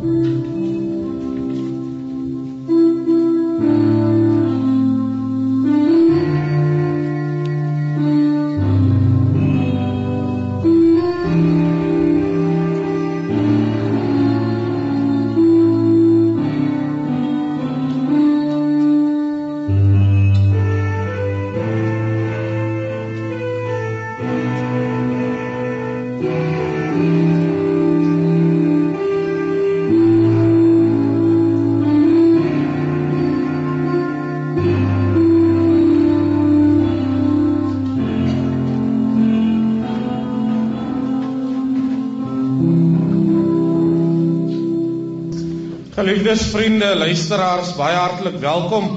嗯 Geliefdes vriende, luisteraars, baie hartlik welkom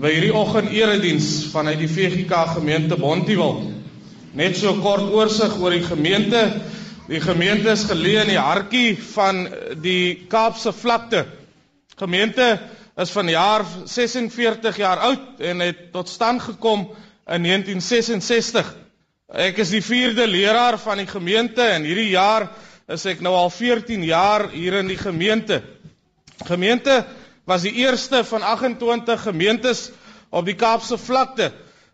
by hierdie oggend erediens vanuit die VGK gemeente Bontewil. Net so kort oorsig oor die gemeente. Die gemeente is geleë in die hartjie van die Kaapse vlakte. Gemeente is van jaar 46 jaar oud en het tot stand gekom in 1966. Ek is die 4de leraar van die gemeente en hierdie jaar is ek nou al 14 jaar hier in die gemeente. Gemeente was die eerste van 28 gemeentes op die Kaapse vlakte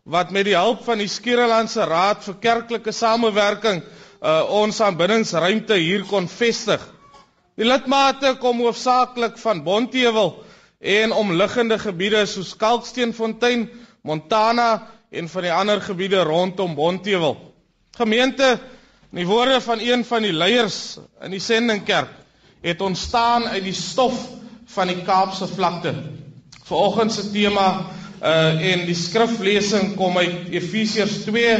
wat met die hulp van die Skiereilandse Raad vir kerklike samewerking uh, ons aanbiddingsruimte hier kon vestig. Die lidmate kom hoofsaaklik van Bontewil en omliggende gebiede soos Kalksteenfontein, Montana en van die ander gebiede rondom Bontewil. Gemeente, in die woorde van een van die leiers in die sendingkerk, het ontstaan uit die stof van die Kaapse vlakte. Vanoggend se tema uh en die skriflesing kom uit Efesiërs 2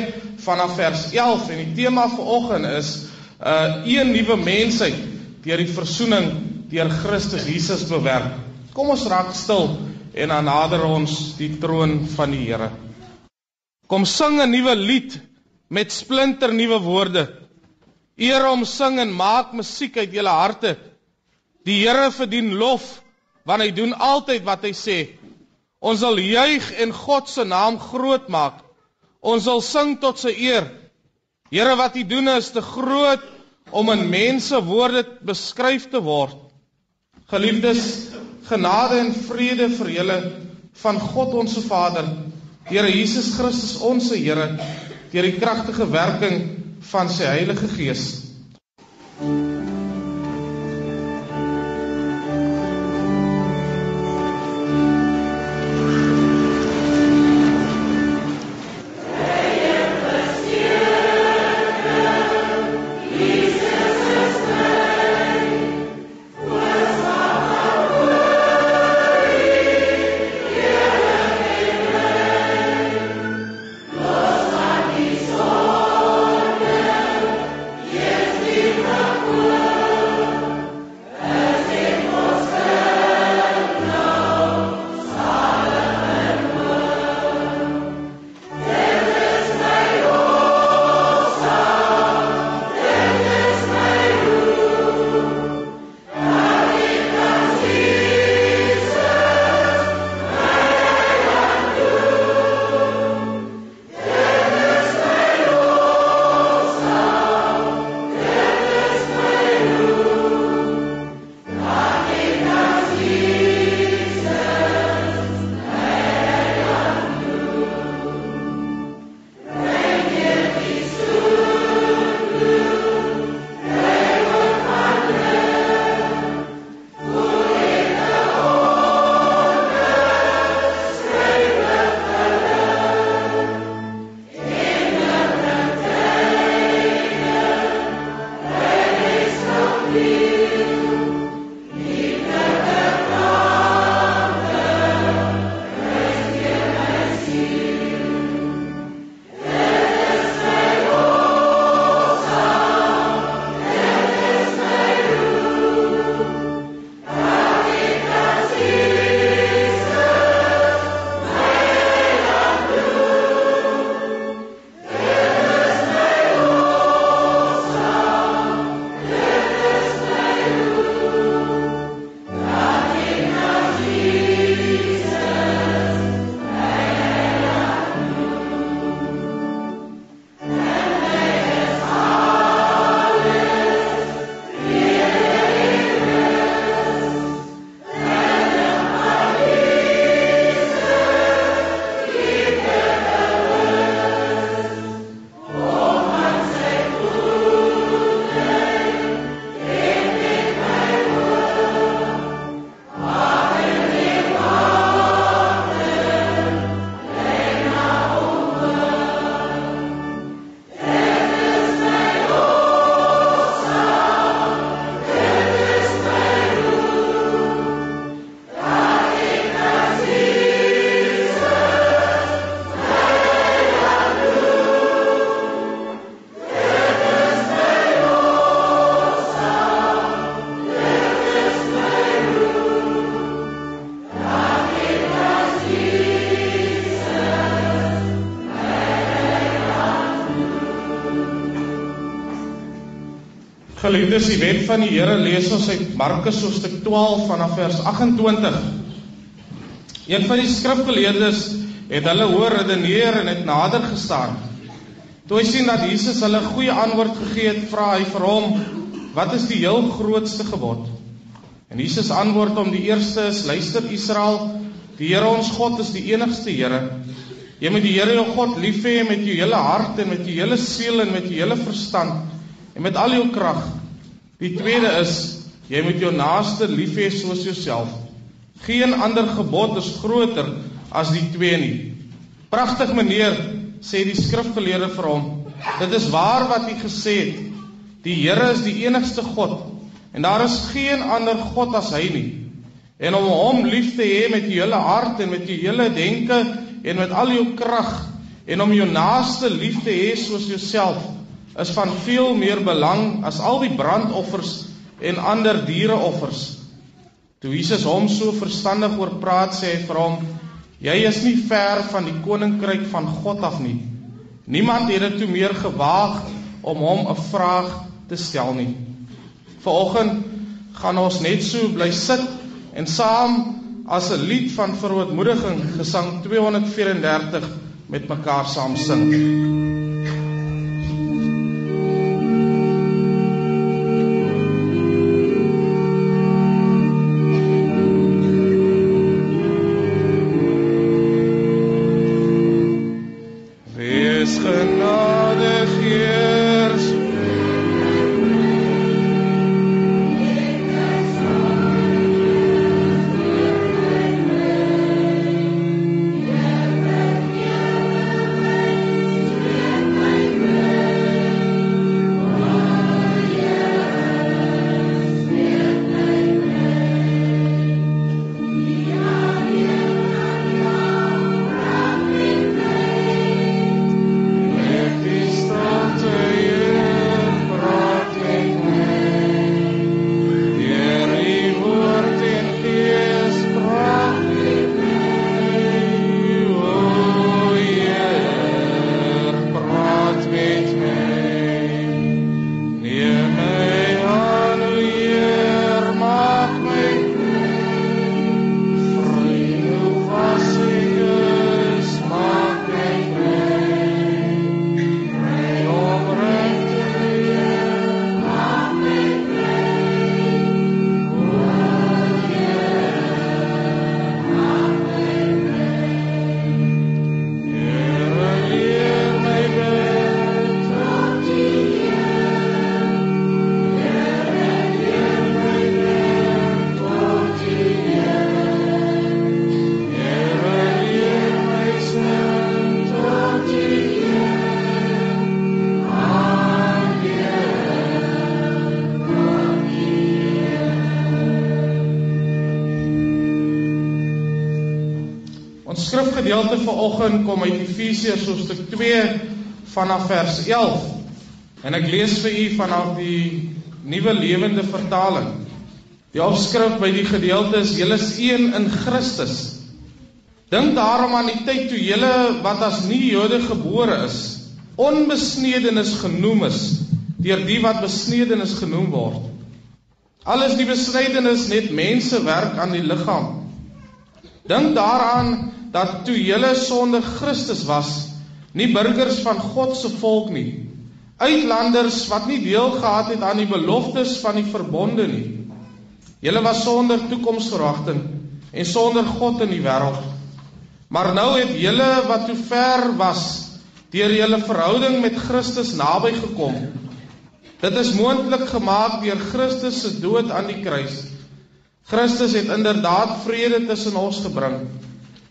vanaf vers 11 en die tema vanoggend is uh een nuwe mensheid deur die verzoening deur Christus Jesus bewerk. Kom ons raak stil en dan nader ons die troon van die Here. Kom sing 'n nuwe lied met splinter nuwe woorde. Eer hom sing en maak musiek uit julle harte. Die Here verdien lof want hy doen altyd wat hy sê. Ons sal juig en God se naam groot maak. Ons sal sing tot sy eer. Here wat u doen is te groot om in mense woorde beskryf te word. Geliefdes, genade en vrede vir julle van God ons Vader, Here Jesus Christus ons Here, deur die kragtige werking van sy Heilige Gees. Geliefdes, die wet van die Here lees ons uit Markus hoofstuk 12 vanaf vers 28. Een van die skrifgeleerdes het hulle hoor redeneer en het nader gestaan. Toe hy sien dat Jesus hulle goeie antwoord gegee het, vra hy vir hom: "Wat is die heel grootste gebod?" En Jesus antwoord hom: "Die eerste is: Luister Israel, die Here ons God is die enigste Here. Jy moet die Here jou God lief hê met jou hele hart en met jou hele siel en met jou hele verstand." en met al jou krag. Die tweede is jy moet jou naaste lief hê soos jouself. Geen ander gebod is groter as die twee nie. Pragtig meneer, sê die skrifgeleerde vir hom. Dit is waar wat hy gesê het. Die Here is die enigste God en daar is geen ander God as hy nie. En om hom lief te hê met jou hele hart en met jou hele denke en met al jou krag en om jou naaste lief te hê soos jouself is van veel meer belang as al die brandoffers en ander diereoffers. Toe Jesus hom so verstandig oor praat, sê hy vir hom: "Jy is nie ver van die koninkryk van God af nie." Niemand het dit toe meer gewaag om hom 'n vraag te stel nie. Vanoggend gaan ons net so bly sit en saam as 'n lied van verootmoediging gesang 234 met mekaar saam sing. Skrifgedeelte vir oggend kom uit Efesiërs hoofstuk 2 vanaf vers 11. En ek lees vir u vanaf die Nuwe Lewende Vertaling. Die opskrif by die gedeelte is julle is een in Christus. Dink daarom aan die tyd toe julle wat as nie Jode gebore is, onbesnedenis genoem is deur die wat besnedenis genoem word. Alles die besnydenis net mense werk aan die liggaam. Dink daaraan dat toe julle sonder Christus was, nie burgers van God se volk nie, uitlanders wat nie deel gehad het aan die beloftes van die verbonde nie. Julle was sonder toekomsverwagting en sonder God in die wêreld. Maar nou het julle wat toe ver was, deur julle verhouding met Christus naby gekom. Dit is moontlik gemaak deur Christus se dood aan die kruis. Christus het inderdaad vrede tussen ons gebring.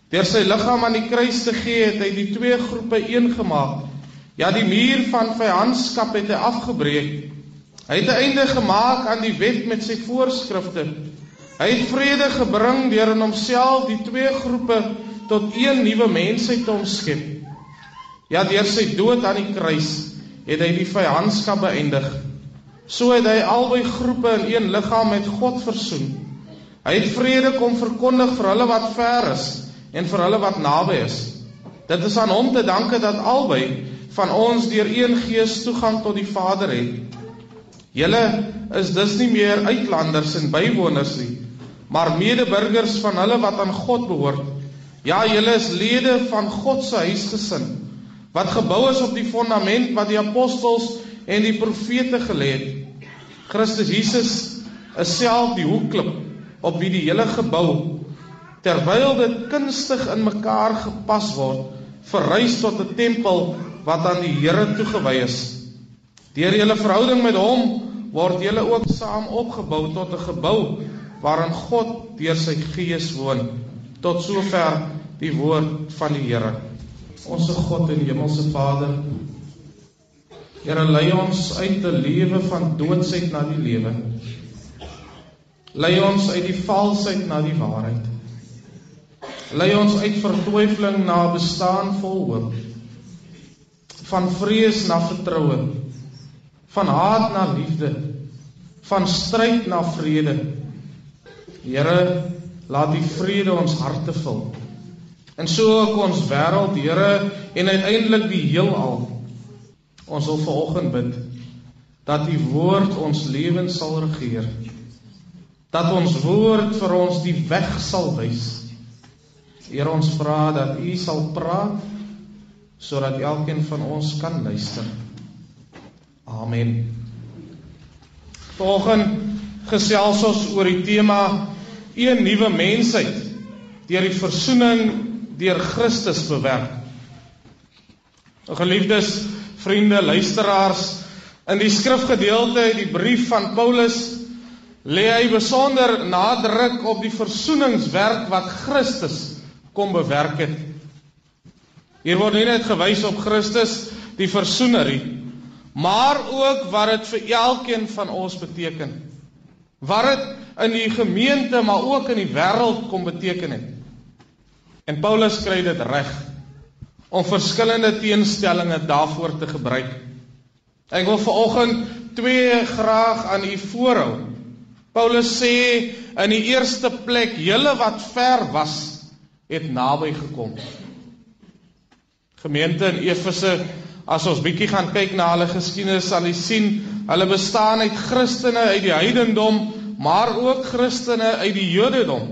Deur sy liggaam aan die kruis te gee, het hy die twee groepe een gemaak. Ja, die muur van vyandskap het hy afgebreek. Hy het 'n einde gemaak aan die wet met sy voorskrifte. Hy het vrede gebring deur in homself die twee groepe tot een nuwe mensheid te omskep. Ja, deur sy dood aan die kruis het hy die vyandskap beëindig. So het hy albei groepe in een liggaam met God versoen. Hy het vrede kom verkondig vir hulle wat ver is en vir hulle wat naby is. Dit is aan hom te danke dat albei van ons deur een gees toegang tot die Vader het. Julle is dus nie meer uitlanders en bywoners nie, maar medeburgers van hulle wat aan God behoort. Ja, julle is lede van God se huisgesin wat gebou is op die fondament wat die apostels en die profete gelê het. Christus Jesus is self die hoekklip op wie die hele gebou terwyl dit kunstig in mekaar gepas word, verrys tot 'n tempel wat aan die Here toegewy is. Deur julle verhouding met hom word julle ook saam opgebou tot 'n gebou waarin God deur sy Gees woon. Tot sover die woord van die Here. Onse God en Hemelse Vader, Here lei ons uit 'n lewe van doodsheid na die lewe. Lei ons uit die valsheid na die waarheid. Lei ons uit vertwyfeling na 'n bestaan vol hoop. Van vrees na vertroue van haat na liefde, van stryd na vrede. Here, laat die vrede ons harte vul. En so ook ons wêreld, Here, en uiteindelik die heelal. Ons wil vanoggend bid dat u woord ons lewens sal regeer. Dat ons woord vir ons die weg sal wys. Here, ons vra dat u sal praat sodat elkeen van ons kan luister. Amen. Vanoggend gesels ons oor die tema een nuwe mensheid deur die verzoening deur Christus bewerk. Geliefdes, vriende, luisteraars, in die skrifgedeelte uit die brief van Paulus lê hy besonder nadruk op die verzoeningswerk wat Christus kom bewerk het. Hier word nie net gewys op Christus die verzoener nie, maar ook wat dit vir elkeen van ons beteken. Wat dit in die gemeente maar ook in die wêreld kom beteken het. En Paulus kry dit reg om verskillende teenstellings daarvoor te gebruik. Ek wil vanoggend twee graag aan u voorhou. Paulus sê in die eerste plek, julle wat ver was, het naby gekom. Gemeente in Efese As ons bietjie gaan kyk na hulle geskiedenis, sal jy sien hulle bestaan uit Christene uit die heidendom, maar ook Christene uit die Jodendom.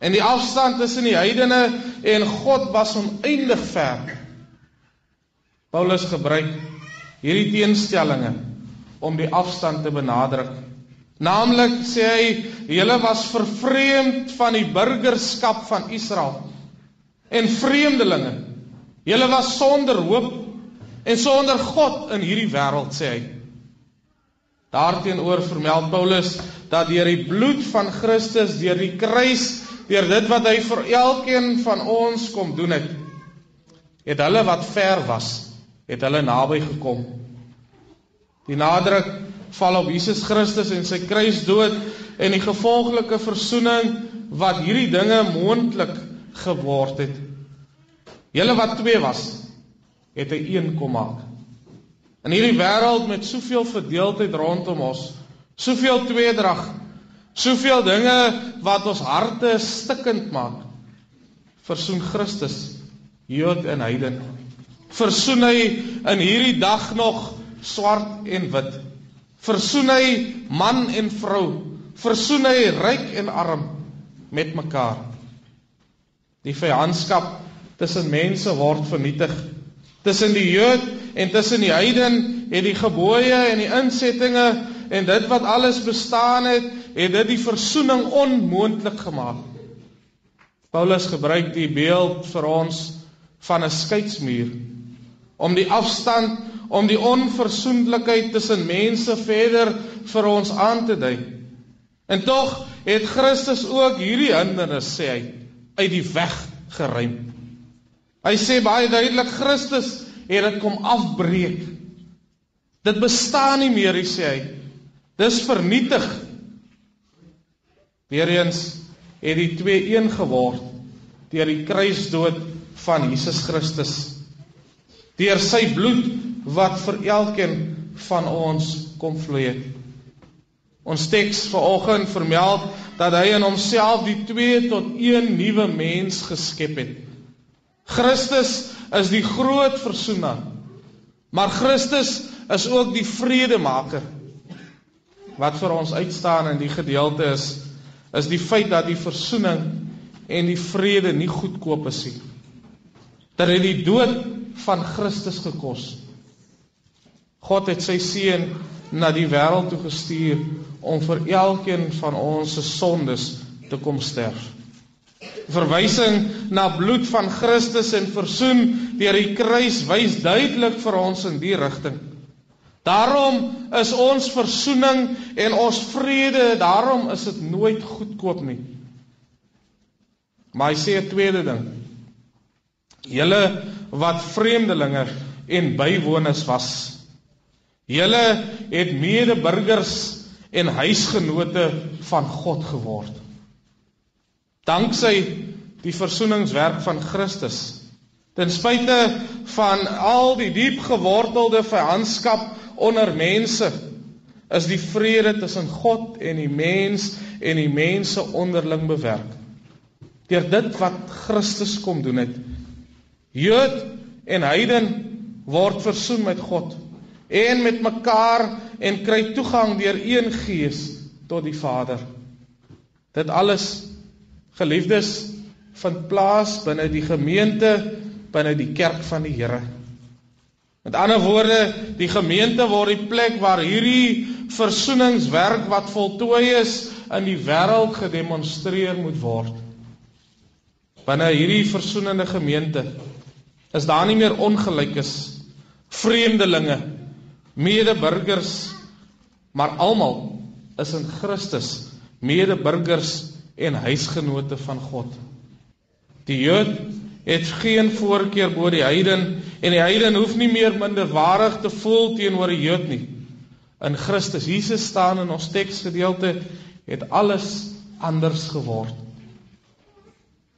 En die afstand tussen die heidene en God was oneindig ver. Paulus gebruik hierdie teenstellinge om die afstand te benadruk. Naamlik sê hy, julle was vervreemd van die burgerskap van Israel en vreemdelinge. Julle was sonder hoop en sonder God in hierdie wêreld sê hy. Daarteenoor vermeld Paulus dat deur die bloed van Christus, deur die kruis, deur dit wat hy vir elkeen van ons kom doen het, het hulle wat ver was, het hulle naby gekom. Die nadruk val op Jesus Christus en sy kruisdood en die gevolglike verzoening wat hierdie dinge moontlik geword het. Julle wat twee was, het hy een kom maak. In hierdie wêreld met soveel verdeeldheid rondom ons, soveel tweedrag, soveel dinge wat ons harte stikkend maak, versoen Christus Jood en heiden. Versoen hy in hierdie dag nog swart en wit. Versoen hy man en vrou. Versoen hy ryk en arm met mekaar. Die vyandskap tussen mense word vernietig tussen die Jood en tussen die heiden het die gebooie en die insettinge en dit wat alles bestaan het, het dit die versoening onmoontlik gemaak. Paulus gebruik die beeld vir ons van 'n skeidsmuur om die afstand, om die onversoenlikheid tussen mense verder vir ons aan te dui. En tog het Christus ook hierdie hindernis sê hy uit die weg geruim. Hy sê baie duidelik Christus het dit kom afbreek. Dit bestaan nie meer, hy sê hy. Dis vernietig. Weereens het die twee een geword deur die kruisdood van Jesus Christus. Deur sy bloed wat vir elkeen van ons kom vloei het. Ons teks vanoggend vermeld dat hy in homself die twee tot een nuwe mens geskep het. Christus is die groot versoener. Maar Christus is ook die vredemaker. wat vir ons uitstaan in die gedeelte is is die feit dat die versoening en die vrede nie goedkoop is nie. Dat dit die dood van Christus gekos. God het sy seun na die wêreld toe gestuur om vir elkeen van ons se sondes te kom sterf. Verwysing na bloed van Christus en versoen deur die kruis wys duidelik vir ons in die rigting. Daarom is ons versoening en ons vrede, daarom is dit nooit goedkoop nie. Maar hy sê 'n tweede ding. Julle wat vreemdelinge en bywoners was. Julle het medeburgers en huisgenote van God geword. Danksy die versoeningswerk van Christus. Ten spyte van al die diep gewortelde vyandskap onder mense is die vrede tussen God en die mens en die mense onderling bewerk. Deur dit wat Christus kom doen het. Jood en heiden word versoen met God en met mekaar en kry toegang deur een gees tot die Vader. Dit alles geliefdes vind plaas binne die gemeente binne die kerk van die Here. Met ander woorde, die gemeente word die plek waar hierdie versoeningswerk wat voltooi is in die wêreld gedemonstreer moet word. Binne hierdie versoenende gemeente is daar nie meer ongelykes, vreemdelinge, medeburgers, maar almal is in Christus medeburgers en huisgenote van God. Die Jood het geen voorkeur bo die heiden en die heiden hoef nie meer minderwaardig te voel teenoor die Jood nie. In Christus Jesus staan in ons teksgedeelte het alles anders geword.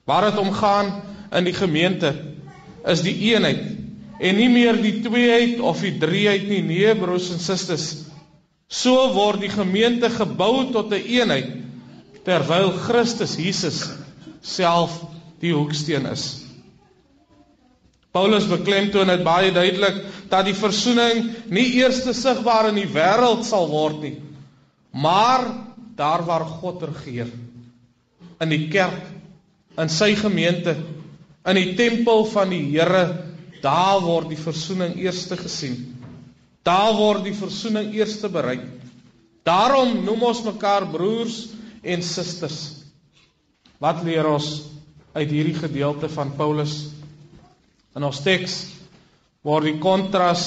Waar dit om gaan in die gemeente is die eenheid en nie meer die tweeheid of die drieheid nie, nee broers en susters. So word die gemeente gebou tot 'n eenheid terwyl Christus Jesus self die hoeksteen is. Paulus beklemtoon dit baie duidelik dat die verzoening nie eers sigbaar in die wêreld sal word nie, maar daar waar God regeer in die kerk, in sy gemeente, in die tempel van die Here, daar word die verzoening eers gesien. Daar word die verzoening eers bereik. Daarom noem ons mekaar broers en susters. Wat leer ons uit hierdie gedeelte van Paulus In ons teks word die kontras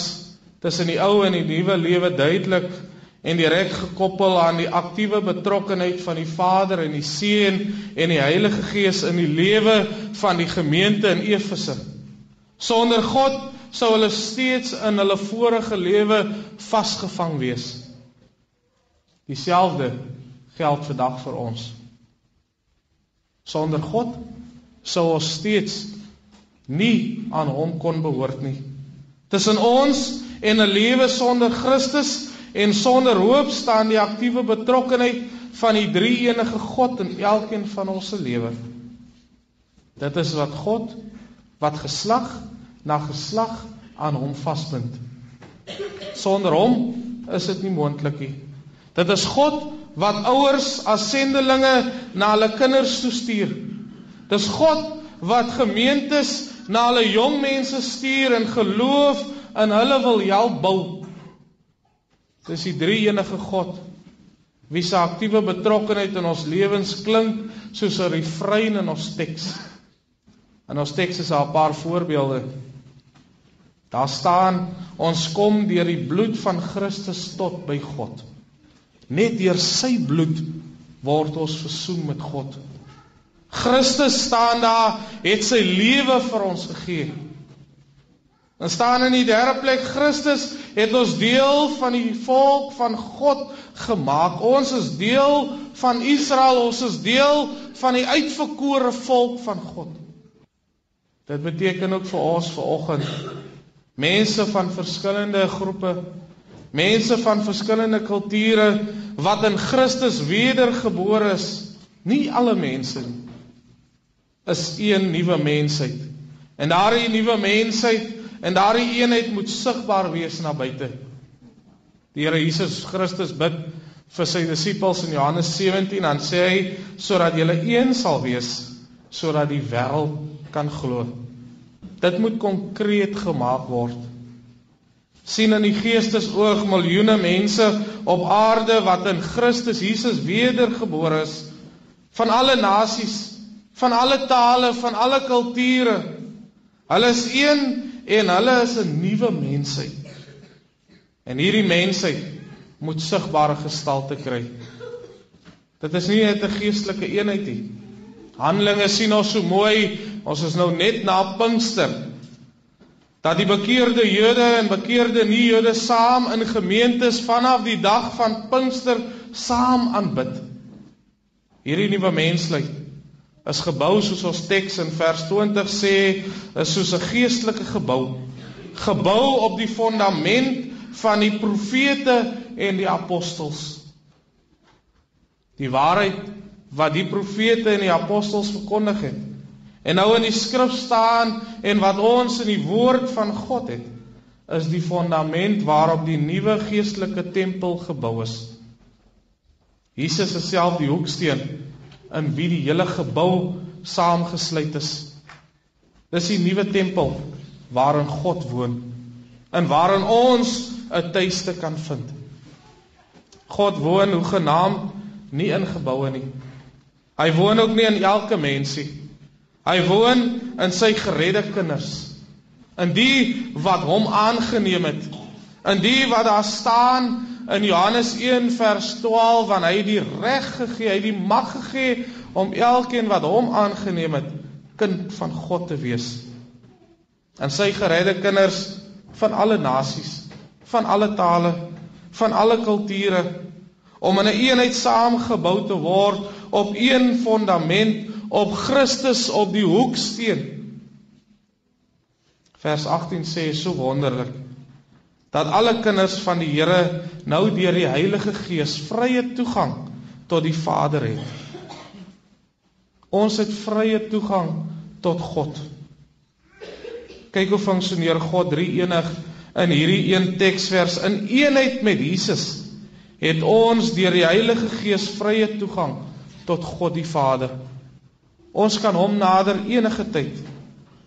tussen die ou en die nuwe lewe duidelik en direk gekoppel aan die aktiewe betrokkenheid van die Vader en die Seun en die Heilige Gees in die lewe van die gemeente in Efese. Sonder God sou hulle steeds in hulle vorige lewe vasgevang wees. Dieselfde geld vandag vir ons. Sonder God sou ons steeds nie aan hom kon behoort nie. Tussen ons en 'n lewe sonder Christus en sonder hoop staan die aktiewe betrokkenheid van die drie-enige God in elkeen van ons se lewe. Dit is wat God wat geslag na geslag aan hom vasbind. Sonder hom is dit nie moontlik nie. Dit is God wat ouers as sendelinge na hulle kinders toestuur. Dis God wat gemeentes na hulle jong mense stuur en geloof in hulle wil help bou. Dis die drie enige God wie se aktiewe betrokkenheid in ons lewens klink soos 'n refrein in ons teks. In ons teks is daar 'n paar voorbeelde. Daar staan ons kom deur die bloed van Christus tot by God. Net deur sy bloed word ons versoen met God. Christus staan daar, het sy lewe vir ons gegee. Dan staan in die derde plek Christus het ons deel van die volk van God gemaak. Ons is deel van Israel, ons is deel van die uitverkore volk van God. Dit beteken ook vir ons vanoggend mense van verskillende groepe, mense van verskillende kulture wat in Christus wedergebore is, nie alle mense nie is een nuwe mensheid. En daardie nuwe mensheid en daardie eenheid moet sigbaar wees na buite. Die Here Jesus Christus bid vir sy disippels in Johannes 17 dan sê hy sodat julle een sal wees sodat die wêreld kan glo. Dit moet konkreet gemaak word. sien in die geestesoog miljoene mense op aarde wat in Christus Jesus wedergebore is van alle nasies, van alle tale, van alle kulture. Hulle is een en hulle is 'n nuwe mensheid. En hierdie mensheid moet sigbare gestalte kry. Dit is nie net 'n geestelike eenheid nie. Handelinge sien ons so mooi, ons is nou net na Pinkster. Dat die bekeerde Jode en bekeerde nie-Jode saam in gemeentes vanaf die dag van Pinkster saam aanbid. Hierdie nuwe mensheid is gebou soos ons teks in vers 20 sê, is soos 'n geestelike gebou. Gebou op die fondament van die profete en die apostels. Die waarheid wat die profete en die apostels verkondig het en nou in die skrif staan en wat ons in die woord van God het, is die fondament waarop die nuwe geestelike tempel gebou is. Jesus is self die hoeksteen in wie die hele gebou saamgesluit is. Dis die nuwe tempel waarin God woon en waarin ons 'n tuiste kan vind. God woon hoegenaamd nie in geboue nie. Hy woon ook nie in elke mensie. Hy woon in sy geredde kinders. In die wat hom aangeneem het. In die wat daar staan in Johannes 1 vers 12 van hy die reg gegee, hy die mag gegee om elkeen wat hom aangeneem het kind van God te wees. En sy geredde kinders van alle nasies van alle tale, van alle kulture om in 'n een eenheid saamgebou te word op een fondament op Christus op die hoeksteen. Vers 18 sê so wonderlik dat alle kinders van die Here nou deur die Heilige Gees vrye toegang tot die Vader het. Ons het vrye toegang tot God. Kyk hoe funksioneer God drie enig in hierdie een teksvers in eenheid met Jesus het ons deur die Heilige Gees vrye toegang tot God die Vader. Ons kan hom nader enige tyd.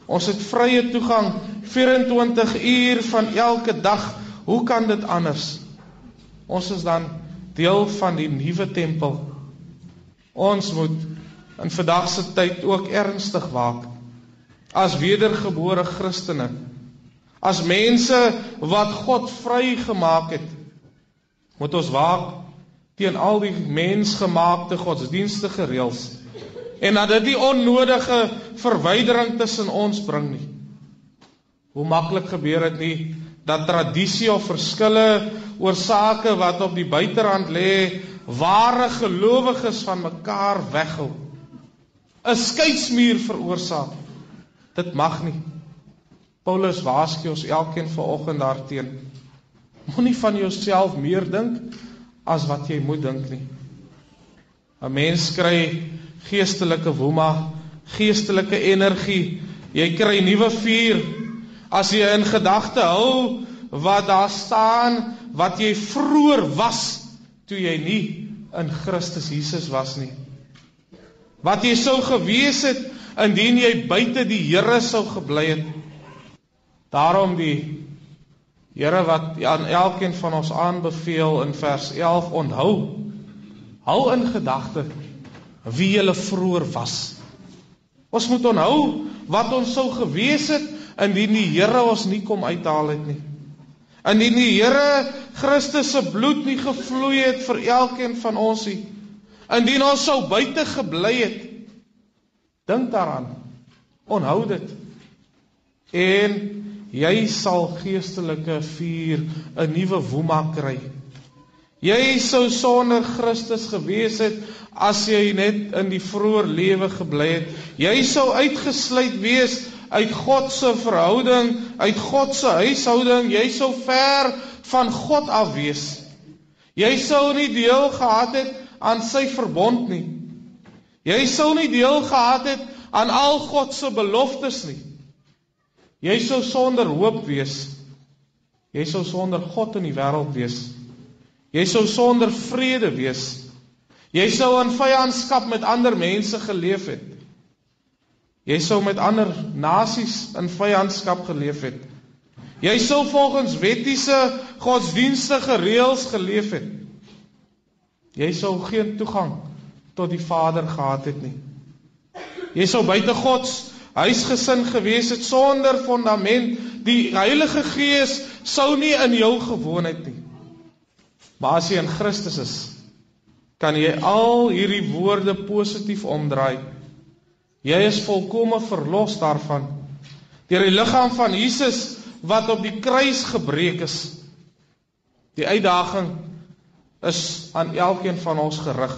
Ons het vrye toegang 24 uur van elke dag. Hoe kan dit anders? Ons is dan deel van die nuwe tempel. Ons moet in vandag se tyd ook ernstig waak as wedergebore Christene As mense wat God vrygemaak het, moet ons waak teen al die mensgemaakte godsdienstige reëls en dat dit nie onnodige verwydering tussen ons bring nie. Hoe maklik gebeur dit nie dat tradisie of verskille oor sake wat op die buiterand lê, ware gelowiges van mekaar weghou. 'n Skeidsmuur veroorsaak. Dit mag nie. Paulus waarsku ons elkeen vanoggend daarteen. Moenie van jouself meer dink as wat jy moet dink nie. 'n Mens kry geestelike woema, geestelike energie. Jy kry nuwe vuur as jy in gedagte hou wat daar staan wat jy vroeër was toe jy nie in Christus Jesus was nie. Wat jy sou gewees het indien jy buite die Here sou gebly het. Daarom die Here wat aan elkeen van ons aanbeveel in vers 11 onthou hou in gedagte wie jy vroeër was. Ons moet onthou wat ons sou gewees het indien die Here ons nie kom uithaal het nie. Indien die Here Christus se bloed nie gevloei het vir elkeen van ons nie. Indien ons sou buite gebly het. Dink daaraan. Onthou dit. En jy sal geestelike vuur 'n nuwe woema kry. Jy sou sonder Christus gewees het as jy net in die vroeë lewe gebly het. Jy sou uitgesluit wees uit God se verhouding, uit God se huishouding. Jy sou ver van God af wees. Jy sou nie deel gehad het aan sy verbond nie. Jy sou nie deel gehad het aan al God se beloftes nie. Jy sou sonder hoop wees. Jy sou sonder God in die wêreld wees. Jy sou sonder vrede wees. Jy sou in vyandskap met ander mense geleef het. Jy sou met ander nasies in vyandskap geleef het. Jy sou volgens wettiese godsdienstige reëls geleef het. Jy sou geen toegang tot die Vader gehad het nie. Jy sou buite God se huisgesin gewees het sonder fondament. Die Heilige Gees sou nie in jou gewoon het nie. Maar as jy in Christus is, kan jy al hierdie woorde positief omdraai. Jy is volkome verlos daarvan deur die liggaam van Jesus wat op die kruis gebreek is. Die uitdaging is aan elkeen van ons gerig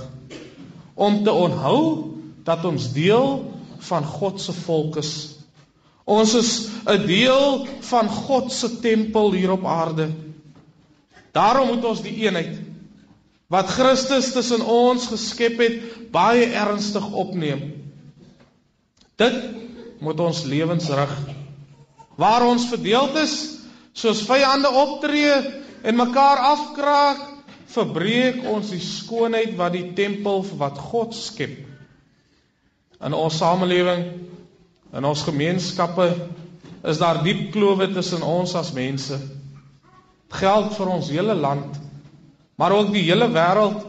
om te onthou dat ons deel van God se volk is. Ons is 'n deel van God se tempel hier op aarde. Daarom moet ons die eenheid wat Christus tussen ons geskep het baie ernstig opneem. Dit moet ons lewens rig. Waar ons verdeeld is, soos vyande optree en mekaar afkraak, verbreek ons die skoonheid wat die tempel wat God skep. In ons samelewing, in ons gemeenskappe is daar diep klowe tussen ons as mense. Geld vir ons hele land, maar ook die hele wêreld.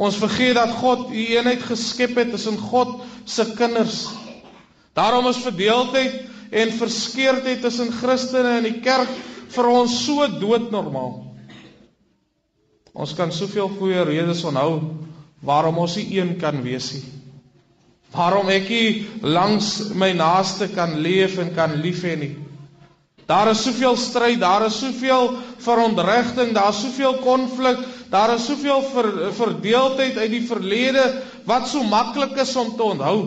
Ons vergeet dat God u eenheid geskep het tussen God se kinders. Daarom is verdeeldheid en verskeurdheid tussen Christene in die kerk vir ons so doodnormaal. Ons kan soveel goeie redes onhou waarom ons nie een kan wees nie. Waarom ek nie langs my naaste kan leef en kan lief hê nie. Daar is soveel stryd, daar is soveel verontregting, daar is soveel konflik, daar is soveel ver, verdeeldheid uit die verlede wat so maklik is om te onthou.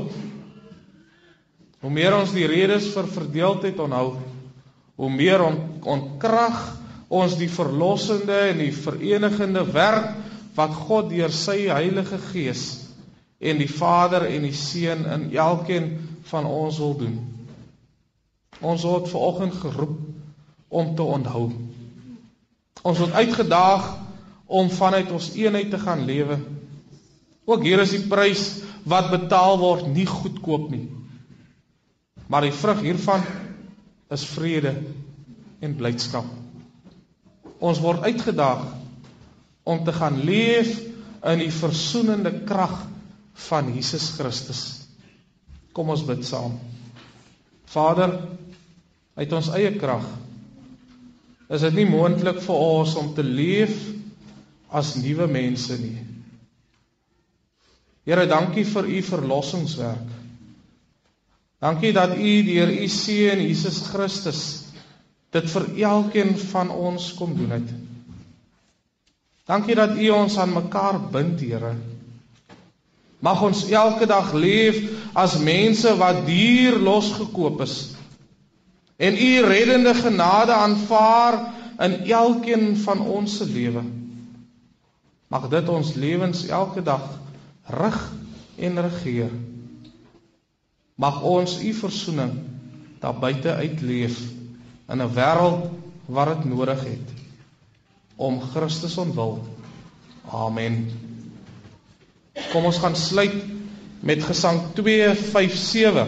Hoe meer ons die redes vir verdeeldheid onthou, hoe meer ontkrag ons die verlossende en die verenigende werk wat God deur sy Heilige Gees en die Vader en die Seun in elkeen van ons wil doen. Ons word vanoggend geroep om te onthou. Ons word uitgedaag om vanuit ons eenheid te gaan lewe. Ook hier is die prys wat betaal word nie goedkoop nie. Maar die vrug hiervan is vrede en blydskap. Ons word uitgedaag om te gaan leef in die versoenende krag van Jesus Christus. Kom ons bid saam. Vader, uit ons eie krag is dit nie moontlik vir ons om te leef as nuwe mense nie. Here, dankie vir u verlossingswerk. Dankie dat U deur U seun Jesus Christus dit vir elkeen van ons kom doen het. Dankie dat U ons aan mekaar bind, Here. Mag ons elke dag leef as mense wat duur losgekoop is en U reddende genade aanvaar in elkeen van ons se lewe. Mag dit ons lewens elke dag rig en regeer mag ons u verzoening daar buite uitleef in 'n wêreld wat dit nodig het om Christus ontwil. Amen. Kom ons gaan sluit met gesang 257.